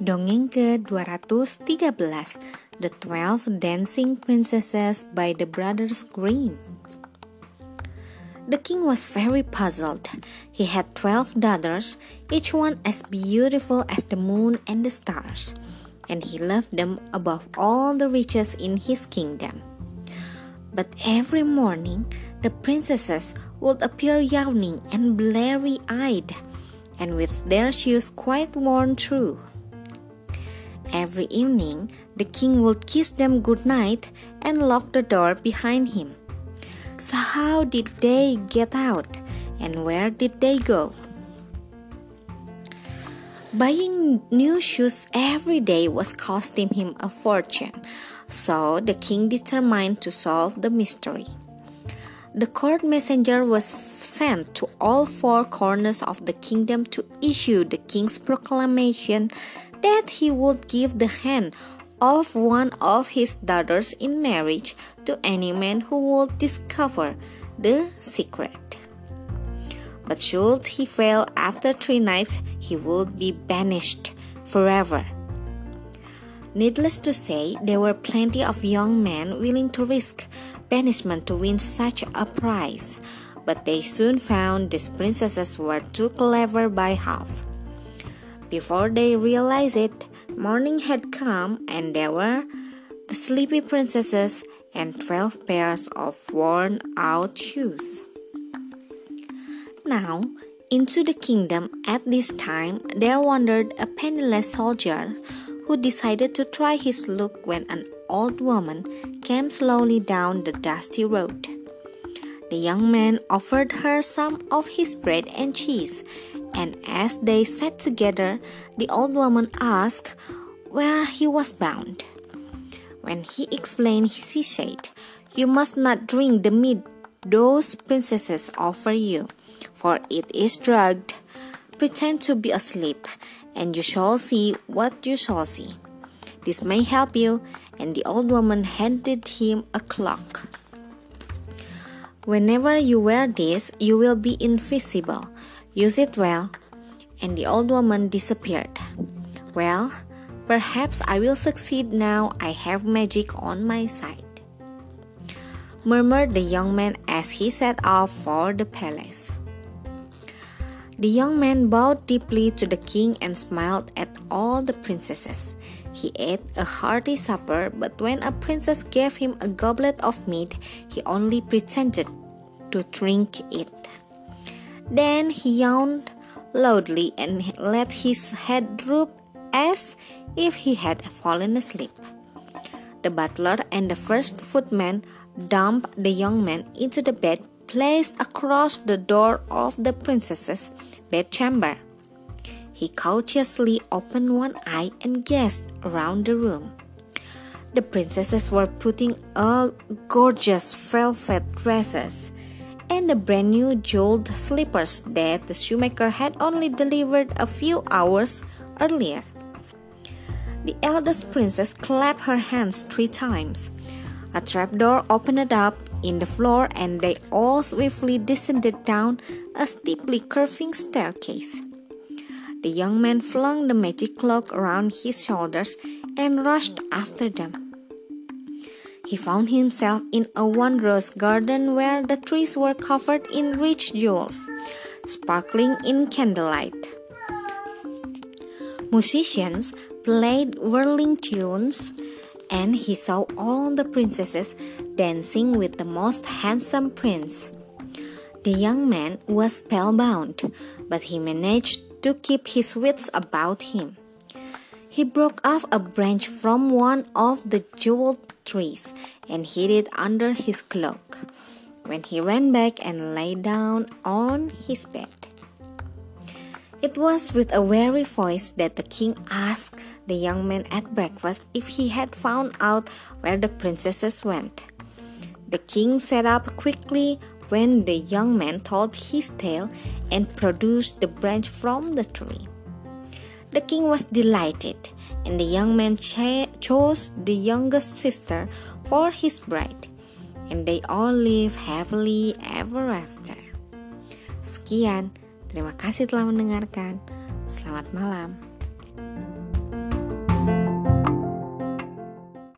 Dongeng ke-213 The Twelve Dancing Princesses by the Brothers Grimm The king was very puzzled. He had twelve daughters, each one as beautiful as the moon and the stars, and he loved them above all the riches in his kingdom. But every morning, the princesses would appear yawning and bleary eyed, and with their shoes quite worn through. Every evening, the king would kiss them good night and lock the door behind him. So, how did they get out and where did they go? Buying new shoes every day was costing him a fortune, so the king determined to solve the mystery. The court messenger was sent to all four corners of the kingdom to issue the king's proclamation that he would give the hand of one of his daughters in marriage to any man who would discover the secret. But should he fail after three nights, he would be banished forever. Needless to say, there were plenty of young men willing to risk banishment to win such a prize, but they soon found these princesses were too clever by half. Before they realized it, morning had come, and there were the sleepy princesses and twelve pairs of worn out shoes. Now, into the kingdom at this time there wandered a penniless soldier who decided to try his luck when an old woman came slowly down the dusty road. The young man offered her some of his bread and cheese, and as they sat together, the old woman asked where he was bound. When he explained, she said, You must not drink the meat those princesses offer you, for it is drugged. Pretend to be asleep, and you shall see what you shall see. This may help you. And the old woman handed him a clock. Whenever you wear this, you will be invisible. Use it well. And the old woman disappeared. Well, perhaps I will succeed now I have magic on my side. Murmured the young man as he set off for the palace. The young man bowed deeply to the king and smiled at all the princesses. He ate a hearty supper, but when a princess gave him a goblet of meat, he only pretended to drink it. Then he yawned loudly and let his head droop as if he had fallen asleep. The butler and the first footman dumped the young man into the bed placed across the door of the princess's bedchamber. He cautiously opened one eye and gazed around the room. The princesses were putting on gorgeous velvet dresses and the brand new jeweled slippers that the shoemaker had only delivered a few hours earlier. The eldest princess clapped her hands three times. A trapdoor opened up in the floor and they all swiftly descended down a steeply curving staircase. The young man flung the magic cloak around his shoulders and rushed after them. He found himself in a wondrous garden where the trees were covered in rich jewels, sparkling in candlelight. Musicians played whirling tunes, and he saw all the princesses dancing with the most handsome prince. The young man was spellbound, but he managed to keep his wits about him. He broke off a branch from one of the jeweled trees and hid it under his cloak when he ran back and lay down on his bed. It was with a weary voice that the king asked the young man at breakfast if he had found out where the princesses went. The king sat up quickly when the young man told his tale and produced the branch from the tree. The king was delighted and the young man chose the youngest sister for his bride, and they all live happily ever after. Sekian, terima kasih telah mendengarkan. Selamat malam.